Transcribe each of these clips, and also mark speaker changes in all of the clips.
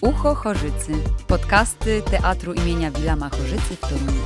Speaker 1: Ucho Chorzycy. Podcasty Teatru imienia Wilama Chorzycy w Toruniu.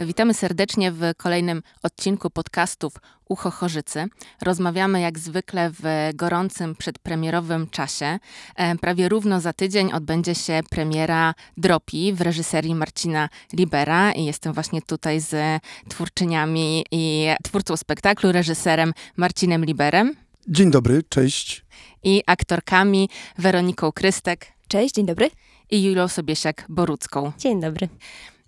Speaker 2: Witamy serdecznie w kolejnym odcinku podcastów Ucho Chorzycy. Rozmawiamy jak zwykle w gorącym przedpremierowym czasie. E, prawie równo za tydzień odbędzie się premiera Dropi w reżyserii Marcina Libera i jestem właśnie tutaj z twórczyniami i twórcą spektaklu, reżyserem Marcinem Liberem.
Speaker 3: Dzień dobry, cześć.
Speaker 2: I aktorkami Weroniką Krystek.
Speaker 4: Cześć, dzień dobry.
Speaker 2: I Julią Sobiesiak-Borucką.
Speaker 4: Dzień dobry.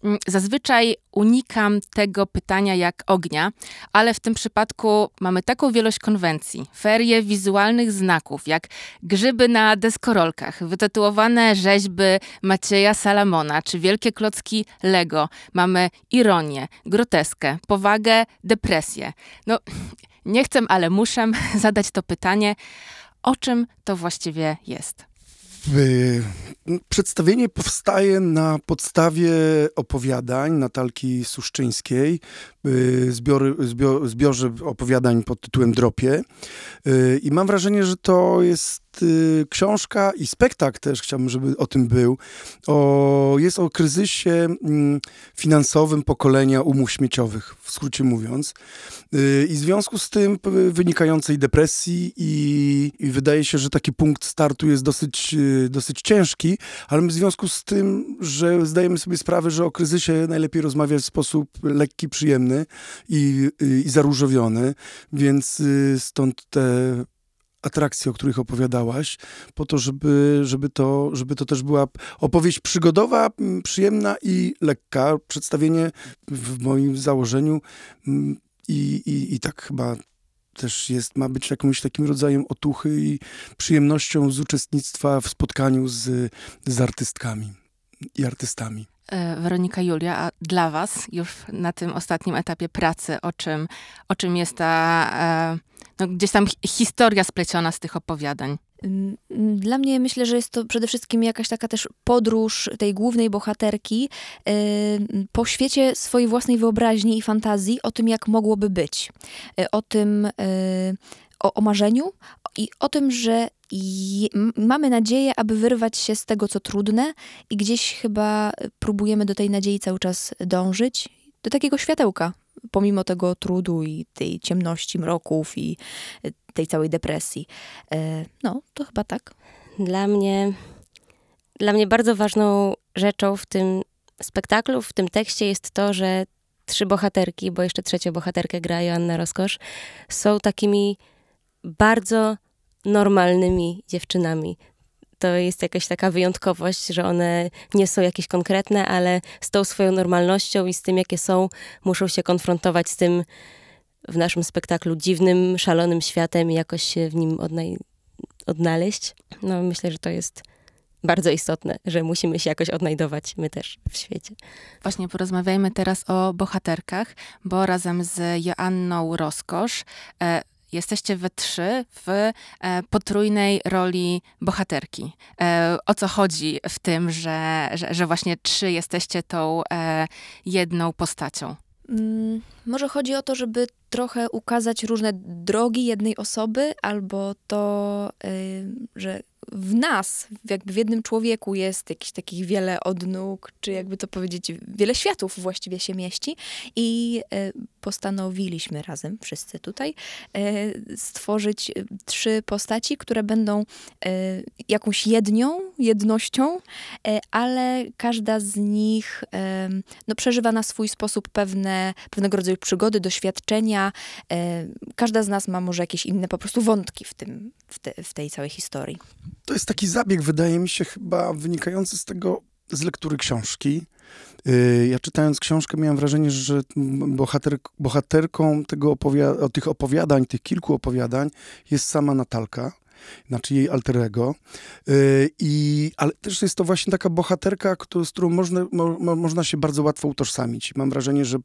Speaker 2: Mm, zazwyczaj unikam tego pytania jak ognia, ale w tym przypadku mamy taką wielość konwencji, ferie wizualnych znaków, jak grzyby na deskorolkach, wytatuowane rzeźby Macieja Salamona, czy wielkie klocki Lego. Mamy ironię, groteskę, powagę, depresję. No, nie chcę, ale muszę zadać to pytanie, o czym to właściwie jest?
Speaker 3: Przedstawienie powstaje na podstawie opowiadań Natalki Suszczyńskiej, zbiory, zbior, zbiorze opowiadań pod tytułem Dropie. Y, I mam wrażenie, że to jest y, książka i spektakl też, chciałbym, żeby o tym był. O, jest o kryzysie mm, finansowym pokolenia umów śmieciowych, w skrócie mówiąc. I w związku z tym wynikającej depresji i, i wydaje się, że taki punkt startu jest dosyć, dosyć ciężki, ale w związku z tym, że zdajemy sobie sprawę, że o kryzysie najlepiej rozmawiać w sposób lekki, przyjemny i, i, i zaróżowiony, więc y, stąd te atrakcje, o których opowiadałaś, po to, żeby, żeby, to, żeby to też była opowieść przygodowa, przyjemna i lekka. Przedstawienie w moim założeniu i, i, i tak chyba też jest, ma być jakimś takim rodzajem otuchy i przyjemnością z uczestnictwa w spotkaniu z, z artystkami i artystami.
Speaker 2: E, Weronika Julia, a dla Was już na tym ostatnim etapie pracy, o czym, o czym jest ta e, no, gdzieś tam historia spleciona z tych opowiadań?
Speaker 4: Dla mnie myślę, że jest to przede wszystkim jakaś taka też podróż tej głównej bohaterki po świecie swojej własnej wyobraźni i fantazji o tym, jak mogłoby być. O tym, o, o marzeniu i o tym, że mamy nadzieję, aby wyrwać się z tego, co trudne i gdzieś chyba próbujemy do tej nadziei cały czas dążyć, do takiego światełka, pomimo tego trudu i tej ciemności, mroków i tej całej depresji. E, no, to chyba tak.
Speaker 5: Dla mnie, dla mnie bardzo ważną rzeczą w tym spektaklu, w tym tekście jest to, że trzy bohaterki, bo jeszcze trzecią bohaterkę gra Joanna Rozkosz, są takimi bardzo normalnymi dziewczynami. To jest jakaś taka wyjątkowość, że one nie są jakieś konkretne, ale z tą swoją normalnością i z tym, jakie są, muszą się konfrontować z tym, w naszym spektaklu dziwnym, szalonym światem i jakoś się w nim odnaj- odnaleźć. No myślę, że to jest bardzo istotne, że musimy się jakoś odnajdować my też w świecie.
Speaker 2: Właśnie porozmawiajmy teraz o bohaterkach, bo razem z Joanną Roskosz e, jesteście we trzy w e, potrójnej roli bohaterki. E, o co chodzi w tym, że, że, że właśnie trzy jesteście tą e, jedną postacią?
Speaker 4: Mm, może chodzi o to, żeby trochę ukazać różne drogi jednej osoby, albo to, że w nas, jakby w jednym człowieku jest jakiś takich wiele odnóg, czy jakby to powiedzieć, wiele światów właściwie się mieści i e, postanowiliśmy razem, wszyscy tutaj, e, stworzyć e, trzy postaci, które będą jakąś jednią, jednością, ale każda z nich no, przeżywa na swój sposób pewne, pewnego rodzaju przygody, doświadczenia. Każda z nas ma może jakieś inne po prostu wątki w, tym, w, te, w tej całej historii.
Speaker 3: To jest taki zabieg, wydaje mi się, chyba wynikający z tego, z lektury książki. Y, ja czytając książkę miałem wrażenie, że bohater, bohaterką tego opowiada tych opowiadań, tych kilku opowiadań jest sama Natalka znaczy jej alterego. Y, I, ale też jest to właśnie taka bohaterka, z którą można, mo, można się bardzo łatwo utożsamić. Mam wrażenie, że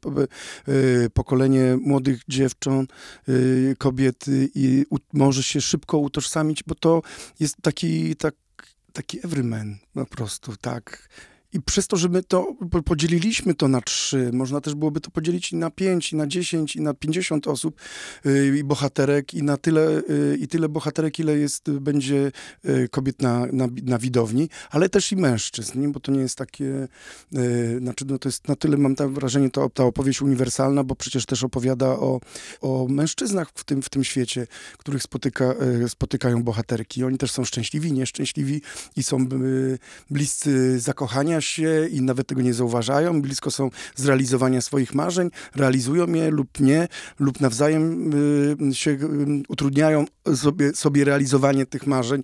Speaker 3: y, pokolenie młodych dziewcząt, y, kobiet i może się szybko utożsamić, bo to jest taki, tak, taki everyman po prostu, tak i przez to, że my to podzieliliśmy to na trzy, można też byłoby to podzielić i na pięć, i na dziesięć, i na pięćdziesiąt osób yy, i bohaterek, i na tyle, yy, i tyle bohaterek, ile jest, będzie yy, kobiet na, na, na, widowni, ale też i mężczyzn, nie? bo to nie jest takie, y, znaczy no to jest na tyle, mam wrażenie, to, ta opowieść uniwersalna, bo przecież też opowiada o, o mężczyznach w tym, w tym świecie, których spotyka, y, spotykają bohaterki. Oni też są szczęśliwi, nieszczęśliwi i są y, bliscy zakochania się i nawet tego nie zauważają, blisko są zrealizowania swoich marzeń, realizują je lub nie, lub nawzajem y, się y, utrudniają sobie, sobie realizowanie tych marzeń.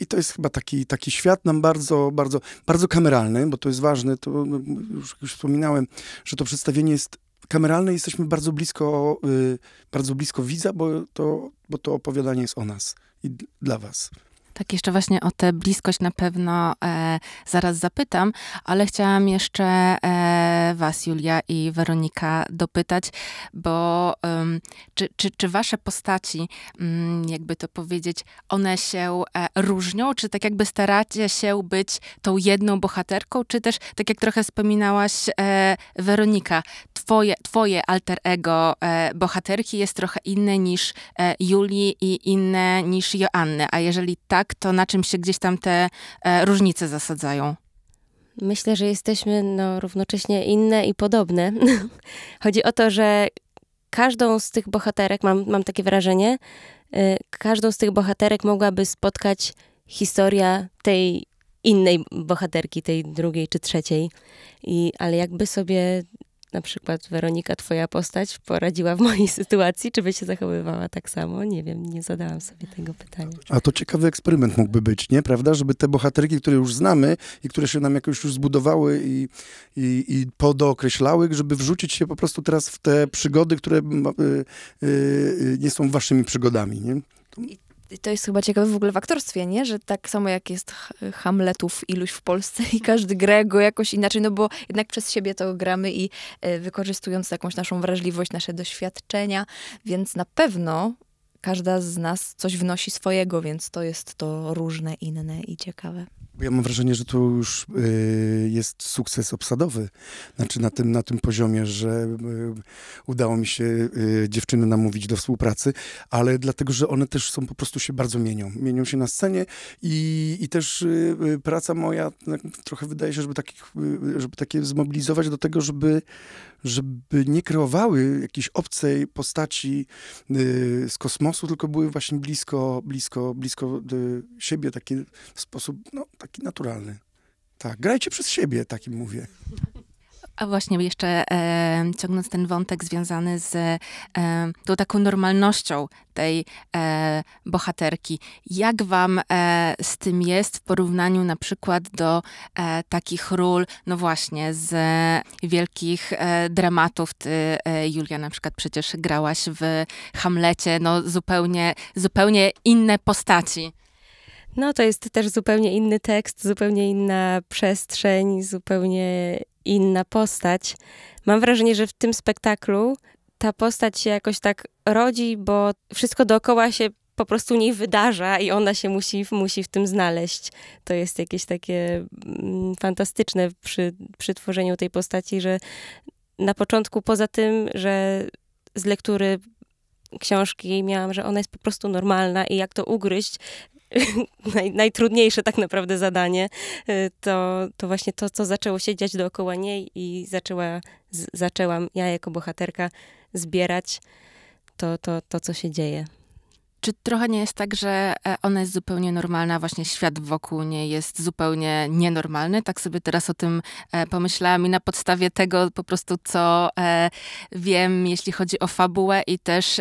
Speaker 3: I to jest chyba taki, taki świat nam bardzo, bardzo, bardzo kameralny, bo to jest ważne, to no, już, już wspominałem, że to przedstawienie jest kameralne, jesteśmy bardzo blisko, y, bardzo blisko widza, bo to, bo to opowiadanie jest o nas i dla was.
Speaker 2: Tak, jeszcze właśnie o tę bliskość na pewno e, zaraz zapytam, ale chciałam jeszcze e, Was, Julia i Weronika, dopytać, bo um, czy, czy, czy Wasze postaci, um, jakby to powiedzieć, one się e, różnią? Czy tak jakby staracie się być tą jedną bohaterką? Czy też, tak jak trochę wspominałaś, e, Weronika, twoje, twoje alter ego e, bohaterki jest trochę inne niż e, Julii i inne niż Joanny, a jeżeli tak, to na czym się gdzieś tam te e, różnice zasadzają?
Speaker 5: Myślę, że jesteśmy no, równocześnie inne i podobne. Chodzi o to, że każdą z tych bohaterek, mam, mam takie wrażenie, y, każdą z tych bohaterek mogłaby spotkać historia tej innej bohaterki, tej drugiej czy trzeciej. I, ale jakby sobie na przykład Weronika, twoja postać poradziła w mojej sytuacji, czy by się zachowywała tak samo? Nie wiem, nie zadałam sobie tego pytania.
Speaker 3: A to ciekawy eksperyment mógłby być, nie? Prawda? Żeby te bohaterki, które już znamy i które się nam jakoś już zbudowały i, i, i podookreślały, żeby wrzucić się po prostu teraz w te przygody, które y, y, nie są waszymi przygodami, nie?
Speaker 4: To jest chyba ciekawe w ogóle w aktorstwie, nie? Że tak samo jak jest Hamletów iluś w Polsce i każdy gra go jakoś inaczej, no bo jednak przez siebie to gramy i e, wykorzystując jakąś naszą wrażliwość, nasze doświadczenia, więc na pewno każda z nas coś wnosi swojego, więc to jest to różne, inne i ciekawe.
Speaker 3: Ja mam wrażenie, że to już y, jest sukces obsadowy. Znaczy na tym, na tym poziomie, że y, udało mi się y, dziewczyny namówić do współpracy, ale dlatego, że one też są po prostu się bardzo mienią. Mienią się na scenie i, i też y, y, praca moja tak, trochę wydaje się, żeby, takich, y, żeby takie zmobilizować do tego, żeby, żeby nie kreowały jakiejś obcej postaci z kosmosu, tylko były właśnie blisko, blisko, blisko siebie, taki sposób, no, taki naturalny. Tak, grajcie przez siebie, takim mówię.
Speaker 2: A właśnie jeszcze e, ciągnąc ten wątek związany z e, tą taką normalnością tej e, bohaterki, jak wam e, z tym jest w porównaniu na przykład do e, takich ról, no właśnie, z wielkich e, dramatów. Ty, Julia, na przykład przecież grałaś w Hamlecie, no zupełnie, zupełnie inne postaci.
Speaker 5: No to jest też zupełnie inny tekst, zupełnie inna przestrzeń, zupełnie inna postać. Mam wrażenie, że w tym spektaklu ta postać się jakoś tak rodzi, bo wszystko dookoła się po prostu niej wydarza i ona się musi, musi w tym znaleźć. To jest jakieś takie mm, fantastyczne przy, przy tworzeniu tej postaci, że na początku poza tym, że z lektury książki miałam, że ona jest po prostu normalna i jak to ugryźć, naj, najtrudniejsze tak naprawdę zadanie, y, to, to właśnie to, co zaczęło się dziać dookoła niej i zaczęła, z, zaczęłam ja jako bohaterka zbierać to, to, to, co się dzieje.
Speaker 2: Czy trochę nie jest tak, że e, ona jest zupełnie normalna, właśnie świat wokół niej jest zupełnie nienormalny? Tak sobie teraz o tym e, pomyślałam i na podstawie tego po prostu, co e, wiem, jeśli chodzi o fabułę i też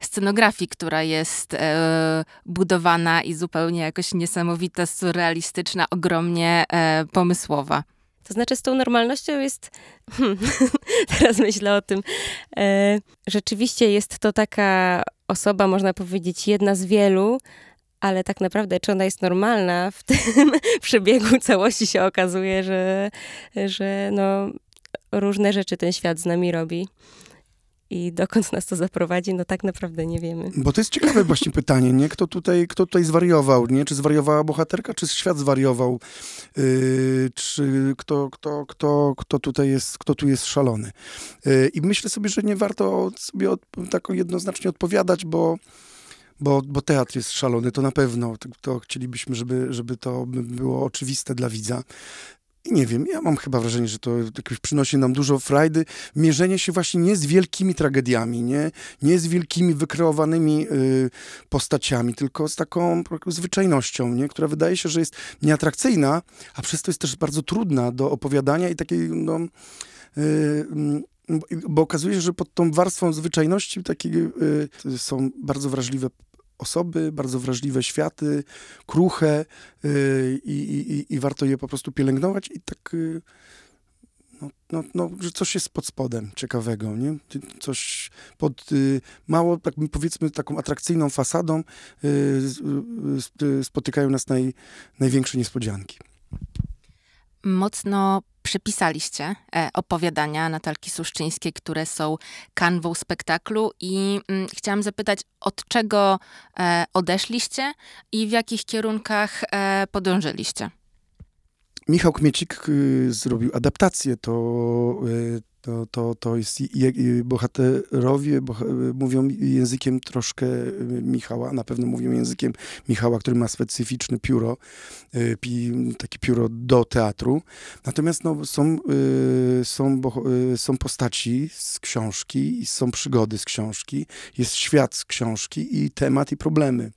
Speaker 2: scenografii, która jest budowana i zupełnie jakoś niesamowita, surrealistyczna, ogromnie pomysłowa.
Speaker 5: To znaczy, z tą normalnością jest. Hmm, teraz myślę o tym. E, rzeczywiście jest to taka osoba, można powiedzieć, jedna z wielu, ale tak naprawdę, czy ona jest normalna, w tym przebiegu całości się okazuje, że, że no, różne rzeczy ten świat z nami robi. I dokąd nas to zaprowadzi, no tak naprawdę nie wiemy.
Speaker 3: Bo to jest ciekawe właśnie pytanie, nie? Kto tutaj, kto tutaj zwariował, nie? Czy zwariowała bohaterka, czy świat zwariował? Yy, czy kto, kto, kto, kto tutaj jest, kto tu jest szalony? Yy, I myślę sobie, że nie warto sobie od, tak jednoznacznie odpowiadać, bo bo, bo teatr jest szalony, to na pewno. To, to chcielibyśmy, żeby, żeby to było oczywiste dla widza. I nie wiem, ja mam chyba wrażenie, że to jakoś przynosi nam dużo frajdy. Mierzenie się właśnie nie z wielkimi tragediami, nie, nie z wielkimi wykreowanymi y, postaciami, tylko z taką zwyczajnością, nie, która wydaje się, że jest nieatrakcyjna, a przez to jest też bardzo trudna do opowiadania i takiej, no, y, bo okazuje się, że pod tą warstwą zwyczajności takiej y, są bardzo wrażliwe osoby, bardzo wrażliwe światy, kruche yy, i, i, warto je po prostu pielęgnować i tak, yy, no, no, no, że coś jest pod spodem ciekawego, nie? Coś pod yy, mało, tak powiedzmy, taką atrakcyjną fasadą y, y, spotykają nas naj, największe niespodzianki.
Speaker 2: Mocno przepisaliście e, opowiadania Natalki Suszczyńskiej, które są kanwą spektaklu i mm, chciałam zapytać, od czego e, odeszliście i w jakich kierunkach e, podążyliście?
Speaker 3: Michał Kmiecik y, zrobił adaptację, to y, to, to, to jest, bohaterowie boh mówią językiem troszkę y, Michała, na pewno mówią językiem Michała, który ma specyficzne pióro, y, takie pióro do teatru. Natomiast no, są, y, są, są postaci z książki, są przygody z książki, jest świat z książki i temat i problemy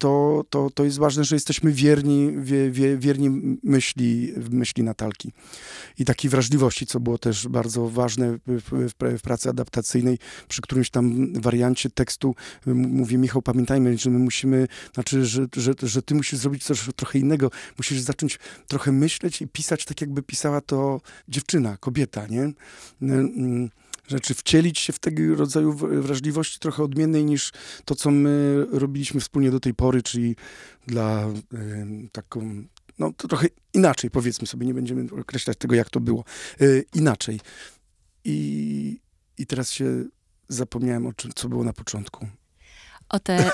Speaker 3: to, to, to jest ważne, że jesteśmy wierni, wie, wie, wierni myśli, myśli Natalki i takiej wrażliwości, co było też bardzo ważne w, w, pracy adaptacyjnej. Przy którymś tam wariancie tekstu mówię, Michał, pamiętajmy, że my musimy, znaczy, że, że, że ty musisz zrobić coś trochę innego. Musisz zacząć trochę myśleć i pisać tak, jakby pisała to dziewczyna, kobieta, nie? Rzeczy, wcielić się w tego rodzaju wrażliwości trochę odmiennej niż to, co my robiliśmy wspólnie do tej pory, czyli dla y, taką, no to trochę inaczej, powiedzmy sobie, nie będziemy określać tego, jak to było, y, inaczej. I, I teraz się zapomniałem o czym, co było na początku.
Speaker 2: O te...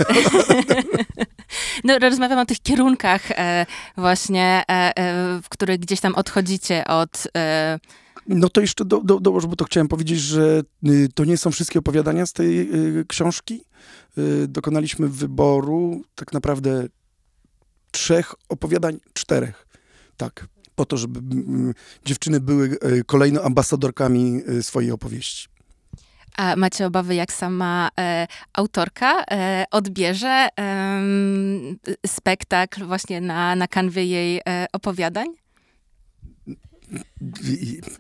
Speaker 2: no, rozmawiam o tych kierunkach e, właśnie, e, e, w których gdzieś tam odchodzicie od e,
Speaker 3: no to jeszcze do, do, dołożę, bo to chciałem powiedzieć, że y, to nie są wszystkie opowiadania z tej y, książki. Y, dokonaliśmy wyboru tak naprawdę trzech opowiadań, czterech. Tak, po to, żeby dziewczyny były kolejno ambasadorkami swojej opowieści.
Speaker 2: A macie obawy, jak sama e, autorka e, odbierze e, spektakl właśnie na, na kanwie jej e, opowiadań?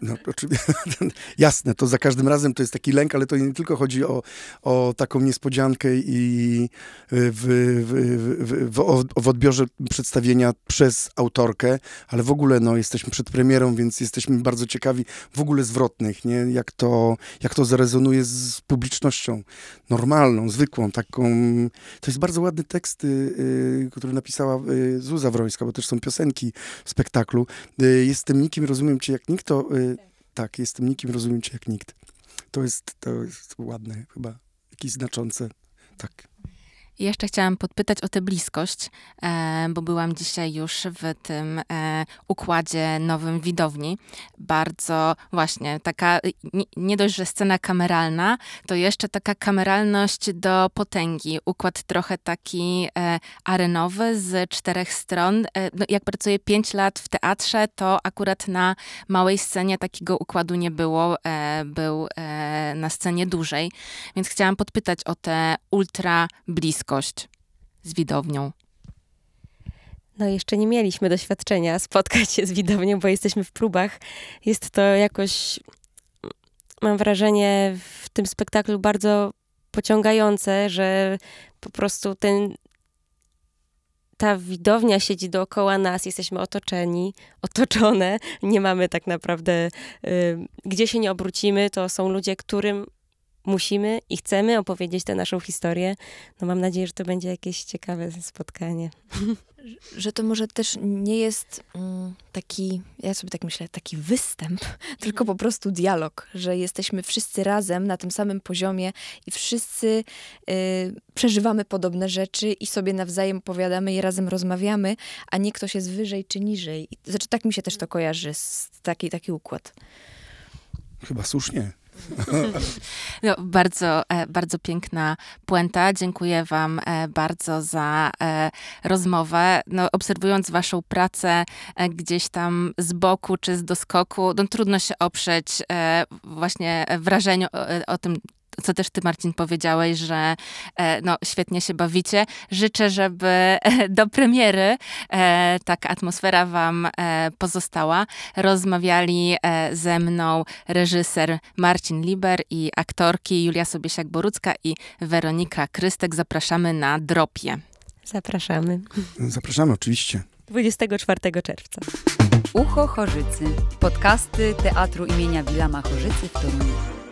Speaker 3: No, oczywiście, jasne, to za każdym razem to jest taki lęk, ale to nie tylko chodzi o, o taką niespodziankę i w, w, w, w, odbiorze przedstawienia przez autorkę, ale w ogóle no, jesteśmy przed premierą, więc jesteśmy bardzo ciekawi w ogóle zwrotnych, nie? Jak, to, jak to zarezonuje z publicznością normalną, zwykłą, taką... To jest bardzo ładny tekst, y, który napisała y, Zuza Wrońska, bo też są piosenki w spektaklu. Y, jestem nikim, rozumiem cię jak nikt, to y, tak, jestem nikim, rozumiem cię jak nikt. To jest, to jest ładne chyba, jakieś znaczące, tak.
Speaker 2: Jeszcze chciałam podpytać o tę bliskość, e, bo byłam dzisiaj już w tym e, układzie nowym widowni. Bardzo właśnie taka, nie dość, że scena kameralna, to jeszcze taka kameralność do potęgi. Układ trochę taki e, arenowy z czterech stron. No, jak pracuję pięć lat w teatrze, to akurat na małej scenie takiego układu nie było. Był na scenie dużej. Więc chciałam podpytać o tę ultra bliskość bliskość z widownią?
Speaker 5: No, jeszcze nie mieliśmy doświadczenia spotkać się z widownią, bo jesteśmy w próbach. Jest to jakoś, mam wrażenie, w tym spektaklu bardzo pociągające, że po prostu ten, ta widownia siedzi dookoła nas, jesteśmy otoczeni, otoczone, nie mamy tak naprawdę, y, gdzie się nie obrócimy, to są ludzie, którym musimy i chcemy opowiedzieć tę naszą historię. No mam nadzieję, że to będzie jakieś ciekawe spotkanie.
Speaker 4: Że to może też nie jest mm, taki, ja sobie tak myślę, taki występ, tylko po prostu dialog, że jesteśmy wszyscy razem na tym samym poziomie i wszyscy y, przeżywamy podobne rzeczy i sobie nawzajem opowiadamy i razem rozmawiamy, a nie ktoś jest wyżej czy niżej. Znaczy tak mi się też to kojarzy, z taki, taki układ.
Speaker 3: Chyba słusznie.
Speaker 2: No, bardzo, e, bardzo piękna puenta. Dziękuję Wam e, bardzo za e, rozmowę. No, obserwując Waszą pracę gdzieś tam z boku czy z doskoku, no, trudno się oprzeć właśnie wrażeniu o, o tym, co też ty, Marcin, powiedziałeś, że e, no, świetnie się bawicie. Życzę, żeby e, do premiery e, taka atmosfera wam pozostała. Rozmawiali ze mną reżyser Marcin Liber i aktorki Julia Sobiesiak-Borucka i Weronika Krystek. Zapraszamy na Dropie.
Speaker 5: Zapraszamy.
Speaker 3: Zapraszamy, oczywiście.
Speaker 5: 24 czerwca.
Speaker 1: Ucho Chorzycy. Podcasty Teatru imienia Wilama Chorzycy w Toruniu.